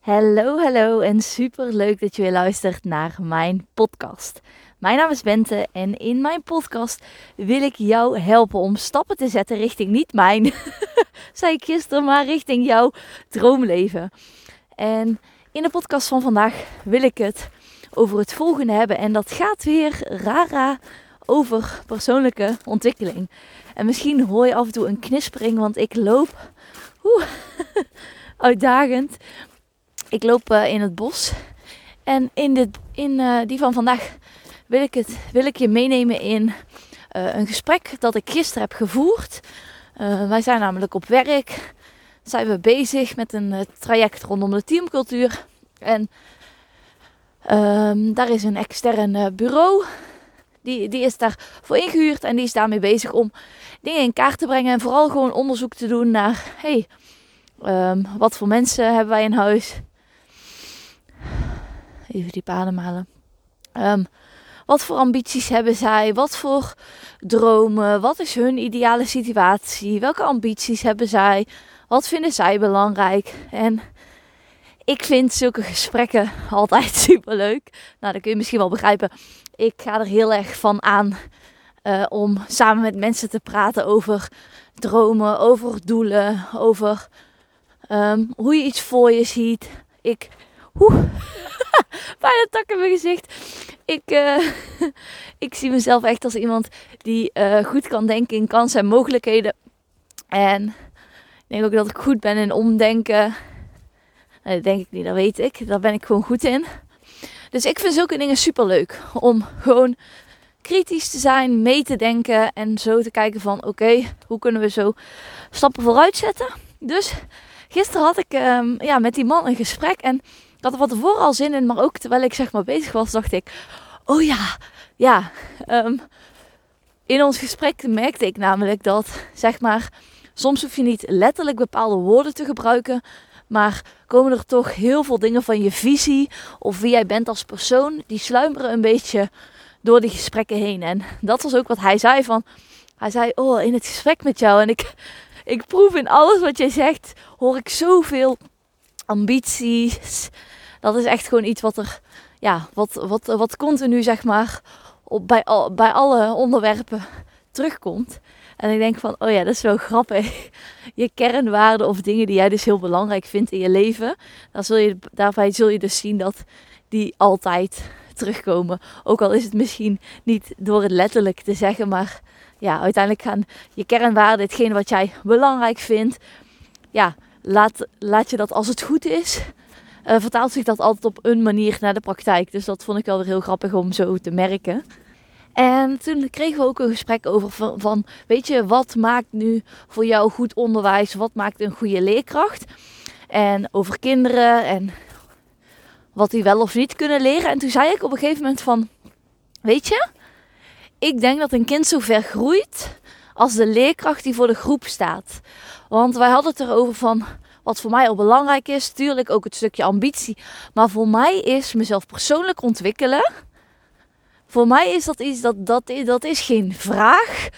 Hallo, hallo en super leuk dat je weer luistert naar mijn podcast. Mijn naam is Bente en in mijn podcast wil ik jou helpen om stappen te zetten richting niet mijn, zei ik gisteren, maar richting jouw droomleven. En in de podcast van vandaag wil ik het over het volgende hebben en dat gaat weer rara over persoonlijke ontwikkeling. En misschien hoor je af en toe een knispering, want ik loop uitdagend ik loop uh, in het bos. En in, dit, in uh, die van vandaag wil ik, het, wil ik je meenemen in uh, een gesprek dat ik gisteren heb gevoerd. wij zijn namelijk op werk. Zijn we bezig met een traject rondom de teamcultuur. En um, daar is een extern bureau. Die, die is daarvoor ingehuurd en die is daarmee bezig om dingen in kaart te brengen. En vooral gewoon onderzoek te doen naar: hey, um, wat voor mensen hebben wij in huis? Even diep ademhalen. Um, wat voor ambities hebben zij? Wat voor dromen? Wat is hun ideale situatie? Welke ambities hebben zij? Wat vinden zij belangrijk? En ik vind zulke gesprekken altijd super leuk. Nou, dat kun je misschien wel begrijpen. Ik ga er heel erg van aan uh, om samen met mensen te praten over dromen, over doelen, over um, hoe je iets voor je ziet. Ik. Oeh, bijna tak in mijn gezicht. Ik, uh, ik zie mezelf echt als iemand die uh, goed kan denken in kansen en mogelijkheden. En ik denk ook dat ik goed ben in omdenken. Dat denk ik niet, dat weet ik. Daar ben ik gewoon goed in. Dus ik vind zulke dingen super leuk. Om gewoon kritisch te zijn, mee te denken en zo te kijken van oké, hoe kunnen we zo stappen vooruit zetten. Dus gisteren had ik um, ja, met die man een gesprek en had er van tevoren al zin in, maar ook terwijl ik zeg maar bezig was, dacht ik, oh ja, ja. Um, in ons gesprek merkte ik namelijk dat, zeg maar, soms hoef je niet letterlijk bepaalde woorden te gebruiken, maar komen er toch heel veel dingen van je visie of wie jij bent als persoon, die sluimeren een beetje door die gesprekken heen. En dat was ook wat hij zei van, hij zei, oh, in het gesprek met jou en ik, ik proef in alles wat jij zegt, hoor ik zoveel ambities. Dat is echt gewoon iets wat er, ja, wat, wat, wat continu zeg maar op, bij, al, bij alle onderwerpen terugkomt. En ik denk van, oh ja, dat is wel grappig. Je kernwaarden of dingen die jij dus heel belangrijk vindt in je leven. Zul je, daarbij zul je dus zien dat die altijd terugkomen. Ook al is het misschien niet door het letterlijk te zeggen, maar ja, uiteindelijk gaan je kernwaarden, hetgeen wat jij belangrijk vindt, ja, laat, laat je dat als het goed is, uh, vertaalt zich dat altijd op een manier naar de praktijk. Dus dat vond ik wel weer heel grappig om zo te merken. En toen kregen we ook een gesprek over van, van, weet je, wat maakt nu voor jou goed onderwijs? Wat maakt een goede leerkracht? En over kinderen en wat die wel of niet kunnen leren. En toen zei ik op een gegeven moment van, weet je, ik denk dat een kind zo ver groeit als de leerkracht die voor de groep staat. Want wij hadden het erover van wat voor mij al belangrijk is. Tuurlijk ook het stukje ambitie. Maar voor mij is mezelf persoonlijk ontwikkelen. Voor mij is dat iets dat, dat, is geen vraag.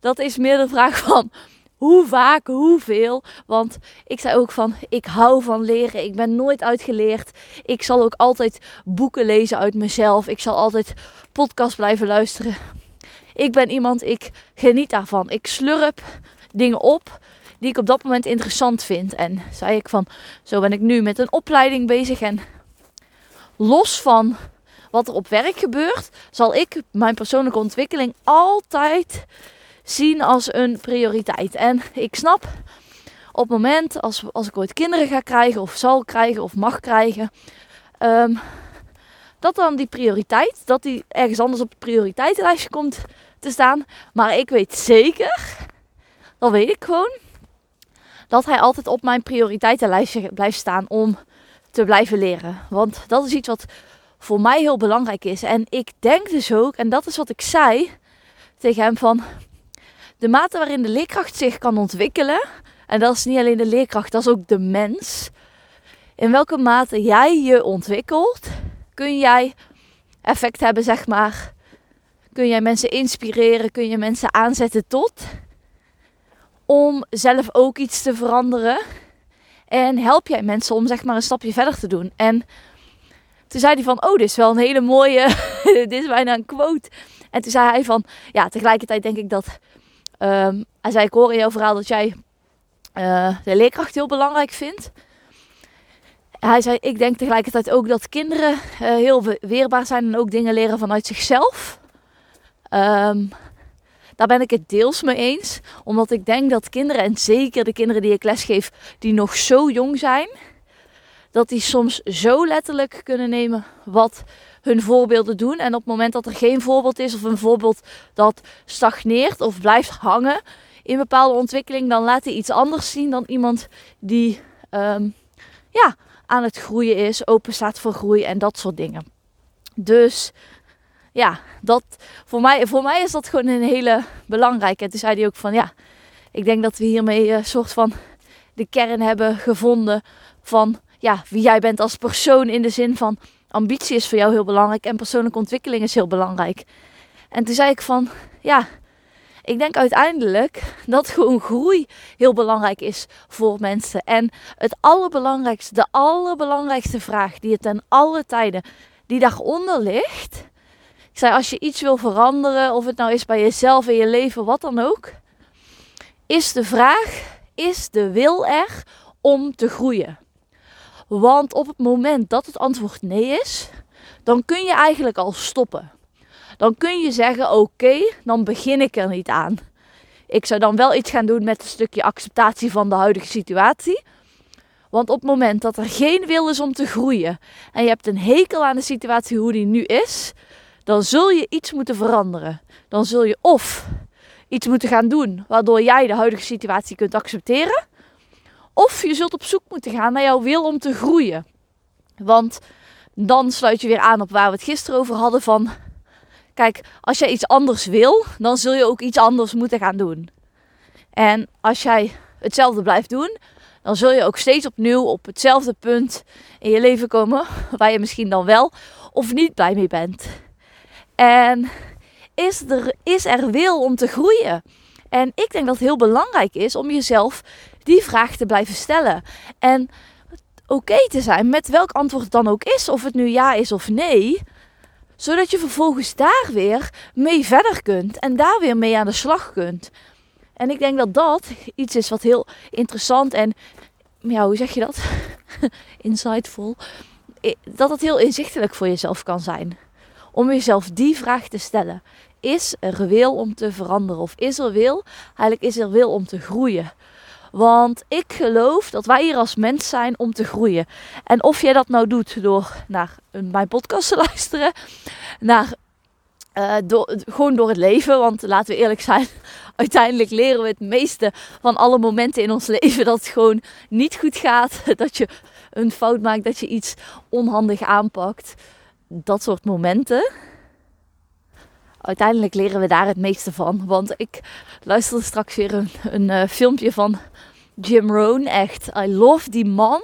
Dat is meer de vraag van hoe vaak, hoeveel. Want ik zei ook van, ik hou van leren. Ik ben nooit uitgeleerd. Ik zal ook altijd boeken lezen uit mezelf. Ik zal altijd podcast blijven luisteren. Ik ben iemand, ik geniet daarvan. Ik slurp dingen op die ik op dat moment interessant vind. En zei ik van, zo ben ik nu met een opleiding bezig en los van wat er op werk gebeurt, zal ik mijn persoonlijke ontwikkeling altijd zien als een prioriteit. En ik snap op het moment als, als ik ooit kinderen ga krijgen, of zal krijgen, of mag krijgen, um, dat dan die prioriteit, dat die ergens anders op het prioriteitenlijstje komt te staan. Maar ik weet zeker, dat weet ik gewoon, dat hij altijd op mijn prioriteitenlijstje blijft staan om te blijven leren. Want dat is iets wat voor mij heel belangrijk is. En ik denk dus ook, en dat is wat ik zei tegen hem van de mate waarin de leerkracht zich kan ontwikkelen. En dat is niet alleen de leerkracht, dat is ook de mens. In welke mate jij je ontwikkelt, kun jij effect hebben, zeg maar. Kun jij mensen inspireren, kun je mensen aanzetten tot om zelf ook iets te veranderen. En help jij mensen om zeg maar een stapje verder te doen? En toen zei hij van, oh, dit is wel een hele mooie, dit is bijna een quote. En toen zei hij van, ja, tegelijkertijd denk ik dat, um, hij zei, ik hoor in jouw verhaal dat jij uh, de leerkracht heel belangrijk vindt. Hij zei, ik denk tegelijkertijd ook dat kinderen uh, heel weerbaar zijn en ook dingen leren vanuit zichzelf. Um, daar ben ik het deels mee eens. Omdat ik denk dat kinderen, en zeker de kinderen die ik lesgeef, die nog zo jong zijn, dat die soms zo letterlijk kunnen nemen wat hun voorbeelden doen. En op het moment dat er geen voorbeeld is, of een voorbeeld dat stagneert of blijft hangen in bepaalde ontwikkeling, dan laat hij iets anders zien dan iemand die um, ja, aan het groeien is, open staat voor groei en dat soort dingen. Dus ja, dat, voor, mij, voor mij is dat gewoon een hele belangrijke. En toen zei hij ook van ja, ik denk dat we hiermee een soort van de kern hebben gevonden van ja, wie jij bent als persoon in de zin van ambitie is voor jou heel belangrijk en persoonlijke ontwikkeling is heel belangrijk. En toen zei ik van ja, ik denk uiteindelijk dat gewoon groei heel belangrijk is voor mensen. En het allerbelangrijkste, de allerbelangrijkste vraag die het ten alle tijden die daaronder ligt, zei, als je iets wil veranderen, of het nou is bij jezelf, in je leven, wat dan ook, is de vraag, is de wil er om te groeien? Want op het moment dat het antwoord nee is, dan kun je eigenlijk al stoppen. Dan kun je zeggen: Oké, dan begin ik er niet aan. Ik zou dan wel iets gaan doen met een stukje acceptatie van de huidige situatie. Want op het moment dat er geen wil is om te groeien en je hebt een hekel aan de situatie hoe die nu is, dan zul je iets moeten veranderen. Dan zul je of iets moeten gaan doen waardoor jij de huidige situatie kunt accepteren. Of je zult op zoek moeten gaan naar jouw wil om te groeien. Want dan sluit je weer aan op waar we het gisteren over hadden van... Kijk, als jij iets anders wil, dan zul je ook iets anders moeten gaan doen. En als jij hetzelfde blijft doen, dan zul je ook steeds opnieuw op hetzelfde punt in je leven komen waar je misschien dan wel of niet blij mee bent. En is er, is er wil om te groeien? En ik denk dat het heel belangrijk is om jezelf die vraag te blijven stellen. En oké te zijn met welk antwoord het dan ook is, of het nu ja is of nee. Zodat je vervolgens daar weer mee verder kunt en daar weer mee aan de slag kunt. En ik denk dat dat iets is wat heel interessant en, ja, hoe zeg je dat? Insightful. Dat het heel inzichtelijk voor jezelf kan zijn om jezelf die vraag te stellen. Is er wil om te veranderen? Of is er wil? Eigenlijk is er wil om te groeien. Want ik geloof dat wij hier als mens zijn om te groeien. En of jij dat nou doet door naar mijn podcast te luisteren, naar, uh, door, gewoon door het leven. Want laten we eerlijk zijn, uiteindelijk leren we het meeste van alle momenten in ons leven dat het gewoon niet goed gaat. Dat je een fout maakt, dat je iets onhandig aanpakt dat soort momenten. Uiteindelijk leren we daar het meeste van. Want ik luisterde straks weer een, een uh, filmpje van Jim Rohn. Echt, I love die man.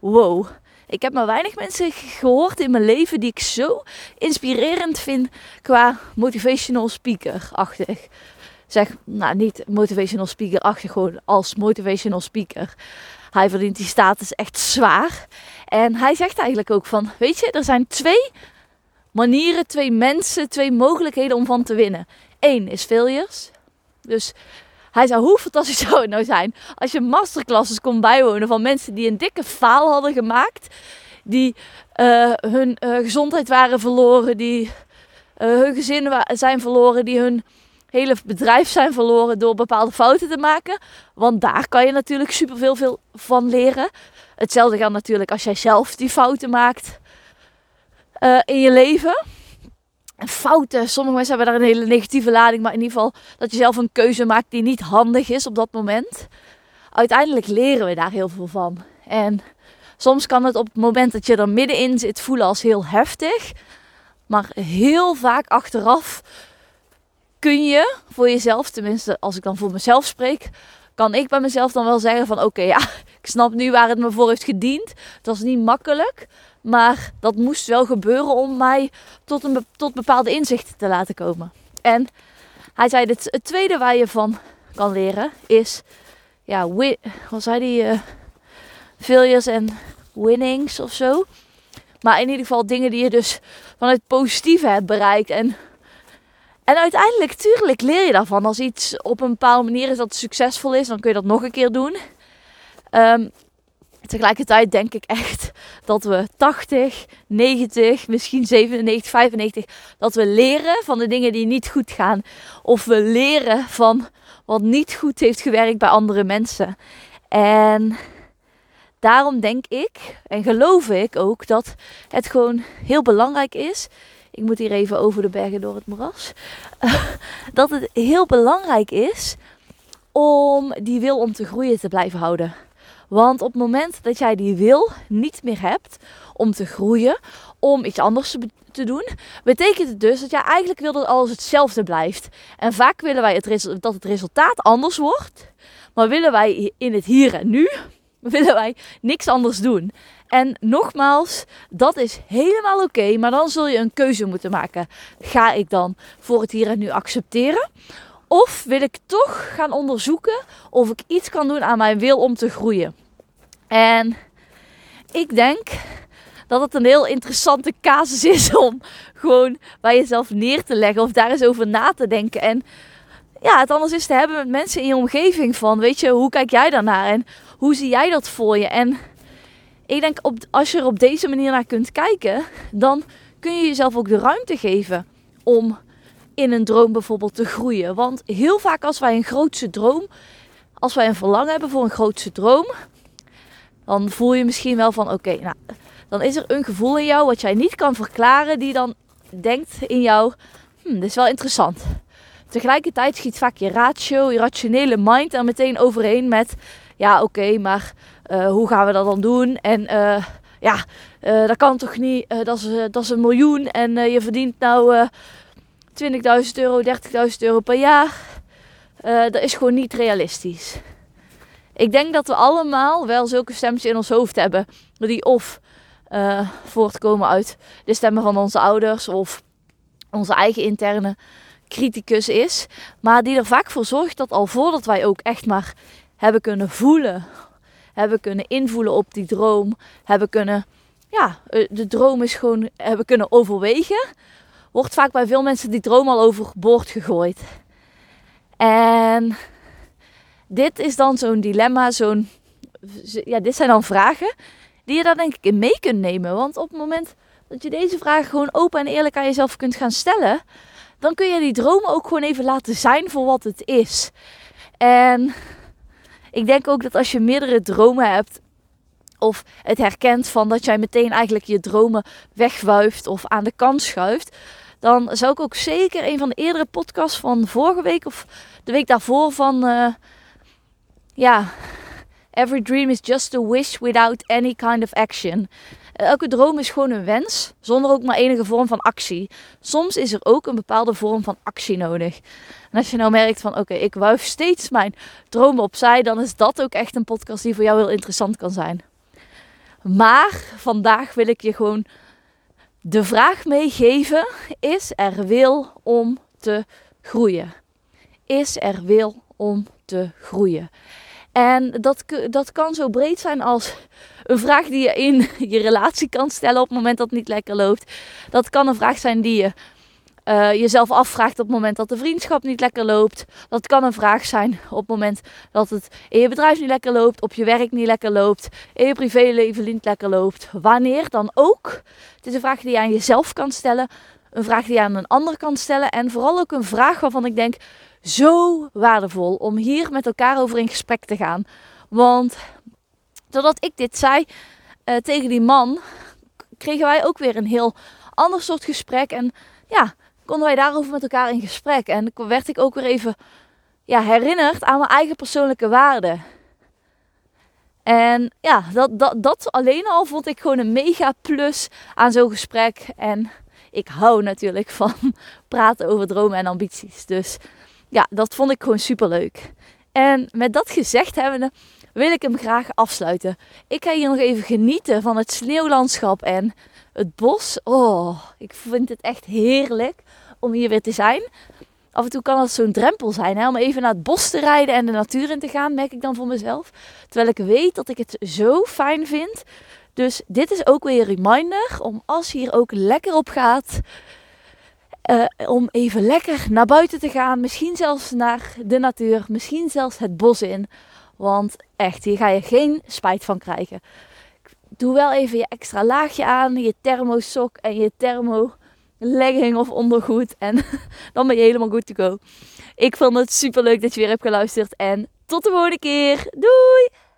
Wow. Ik heb maar weinig mensen gehoord in mijn leven die ik zo inspirerend vind qua motivational speaker-achtig. Zeg, nou niet motivational speaker-achtig, gewoon als motivational speaker. Hij verdient die status echt zwaar. En hij zegt eigenlijk ook van, weet je, er zijn twee manieren, twee mensen, twee mogelijkheden om van te winnen. Eén is failures. Dus hij zei, hoe fantastisch zou het nou zijn als je masterclasses kon bijwonen van mensen die een dikke faal hadden gemaakt. Die uh, hun uh, gezondheid waren verloren, die uh, hun gezin zijn verloren, die hun hele bedrijf zijn verloren door bepaalde fouten te maken. Want daar kan je natuurlijk superveel veel van leren. Hetzelfde geldt natuurlijk als jij zelf die fouten maakt uh, in je leven. En fouten, sommige mensen hebben daar een hele negatieve lading, maar in ieder geval dat je zelf een keuze maakt die niet handig is op dat moment. Uiteindelijk leren we daar heel veel van. En soms kan het op het moment dat je er middenin zit voelen als heel heftig. Maar heel vaak achteraf kun je voor jezelf, tenminste als ik dan voor mezelf spreek, kan ik bij mezelf dan wel zeggen van oké, ja, ik snap nu waar het me voor heeft gediend. Het was niet makkelijk, maar dat moest wel gebeuren om mij tot, een, tot bepaalde inzichten te laten komen. En hij zei, het, het tweede waar je van kan leren is, ja, wat zei hij? Uh, failures en winnings of zo. Maar in ieder geval dingen die je dus vanuit positieve hebt bereikt. En, en uiteindelijk, tuurlijk, leer je daarvan. Als iets op een bepaalde manier is dat succesvol is, dan kun je dat nog een keer doen. Um, tegelijkertijd denk ik echt dat we 80, 90, misschien 97, 95, dat we leren van de dingen die niet goed gaan. Of we leren van wat niet goed heeft gewerkt bij andere mensen. En daarom denk ik en geloof ik ook dat het gewoon heel belangrijk is. Ik moet hier even over de bergen door het moeras. dat het heel belangrijk is om die wil om te groeien te blijven houden. Want op het moment dat jij die wil niet meer hebt om te groeien, om iets anders te, doen, betekent het dus dat jij eigenlijk wil dat alles hetzelfde blijft. En vaak willen wij dat het resultaat anders wordt, maar willen wij in het hier en nu, willen wij niks anders doen. En nogmaals, dat is helemaal oké, maar dan zul je een keuze moeten maken. Ga ik dan voor het hier en nu accepteren? Of wil ik toch gaan onderzoeken of ik iets kan doen aan mijn wil om te groeien? En ik denk dat het een heel interessante casus is om gewoon bij jezelf neer te leggen of daar eens over na te denken. En ja, het anders is te hebben met mensen in je omgeving van, weet je, hoe kijk jij daarnaar en hoe zie jij dat voor je? En ik denk, op, als je er op deze manier naar kunt kijken, dan kun je jezelf ook de ruimte geven om in een droom bijvoorbeeld te groeien. Want heel vaak als wij een grootste droom, als wij een verlangen hebben voor een grootste droom, dan voel je misschien wel van oké, nou, dan is er een gevoel in jou wat jij niet kan verklaren, die dan denkt in jou, hm, dit is wel interessant. Tegelijkertijd schiet vaak je ratio, je rationele mind er meteen overheen met, ja oké, maar uh, hoe gaan we dat dan doen? En uh, ja, uh, dat kan toch niet, dat, is, dat is een miljoen en je verdient nou 20.000 euro, 30.000 euro per jaar. dat is gewoon niet realistisch. Ik denk dat we allemaal wel zulke stemmetjes in ons hoofd hebben. Die of voortkomen uit de stemmen van onze ouders of onze eigen interne criticus is. Maar die er vaak voor zorgt dat al voordat wij ook echt maar hebben kunnen voelen, hebben kunnen invoelen op die droom, hebben kunnen, ja, eh, de droom is gewoon, hebben kunnen overwegen, wordt vaak bij veel mensen die droom al overboord gegooid. En dit is dan zo'n dilemma, zo'n. Ja, dit zijn dan vragen die je daar denk ik in mee kunt nemen. Want op het moment dat je deze vragen gewoon open en eerlijk aan jezelf kunt gaan stellen, dan kun je die droom ook gewoon even laten zijn voor wat het is. En ik denk ook dat als je meerdere dromen hebt, of het herkent van dat jij meteen eigenlijk je dromen wegwuift of aan de kant schuift, dan zou ik ook zeker een van de eerdere podcasts van vorige week of de week daarvoor van. Uh, ja, every dream is just a wish without any kind of action. Elke droom is gewoon een wens, zonder ook maar enige vorm van actie. Soms is er ook een bepaalde vorm van actie nodig. En als je nou merkt van oké, ik wuif steeds mijn dromen opzij, dan is dat ook echt een podcast die voor jou heel interessant kan zijn. Maar vandaag wil ik je gewoon de vraag meegeven: is er wil om te groeien? Is er wil om te groeien? En dat, dat kan zo breed zijn als een vraag die je in je relatie kan stellen op het moment dat het niet lekker loopt. Dat kan een vraag zijn die je uh, jezelf afvraagt op het moment dat de vriendschap niet lekker loopt. Dat kan een vraag zijn op het moment dat het in je bedrijf niet lekker loopt, op je werk niet lekker loopt, in je privéleven niet lekker loopt. Wanneer dan ook. Het is een vraag die je aan jezelf kan stellen, een vraag die je aan een ander kan stellen en vooral ook een vraag waarvan ik denk zo waardevol om hier met elkaar over in gesprek te gaan. Want doordat ik dit zei uh, tegen die man, kregen wij ook weer een heel ander soort gesprek. En ja, konden wij daarover met elkaar in gesprek. En werd ik ook weer even ja, herinnerd aan mijn eigen persoonlijke waarden. En ja, dat, dat, dat alleen al vond ik gewoon een mega plus aan zo'n gesprek. En ik hou natuurlijk van praten over dromen en ambities. Dus ja, dat vond ik gewoon super leuk. En met dat gezegd hebbende wil ik hem graag afsluiten. Ik ga hier nog even genieten van het sneeuwlandschap en het bos. Oh, ik vind het echt heerlijk om hier weer te zijn. af en toe kan dat zo'n drempel zijn hè, om even naar het bos te rijden en de natuur in te gaan, merk ik dan voor mezelf. Terwijl ik weet dat ik het zo fijn vind. Dus dit is ook weer een reminder om als hier ook lekker op gaat, uh, om even lekker naar buiten te gaan. Misschien zelfs naar de natuur, misschien zelfs het bos in. Want echt, hier ga je geen spijt van krijgen. Doe wel even je extra laagje aan, je thermosok en je thermo legging of ondergoed. En dan ben je helemaal goed to go. Ik vond het super leuk dat je weer hebt geluisterd. En tot de volgende keer. Doei!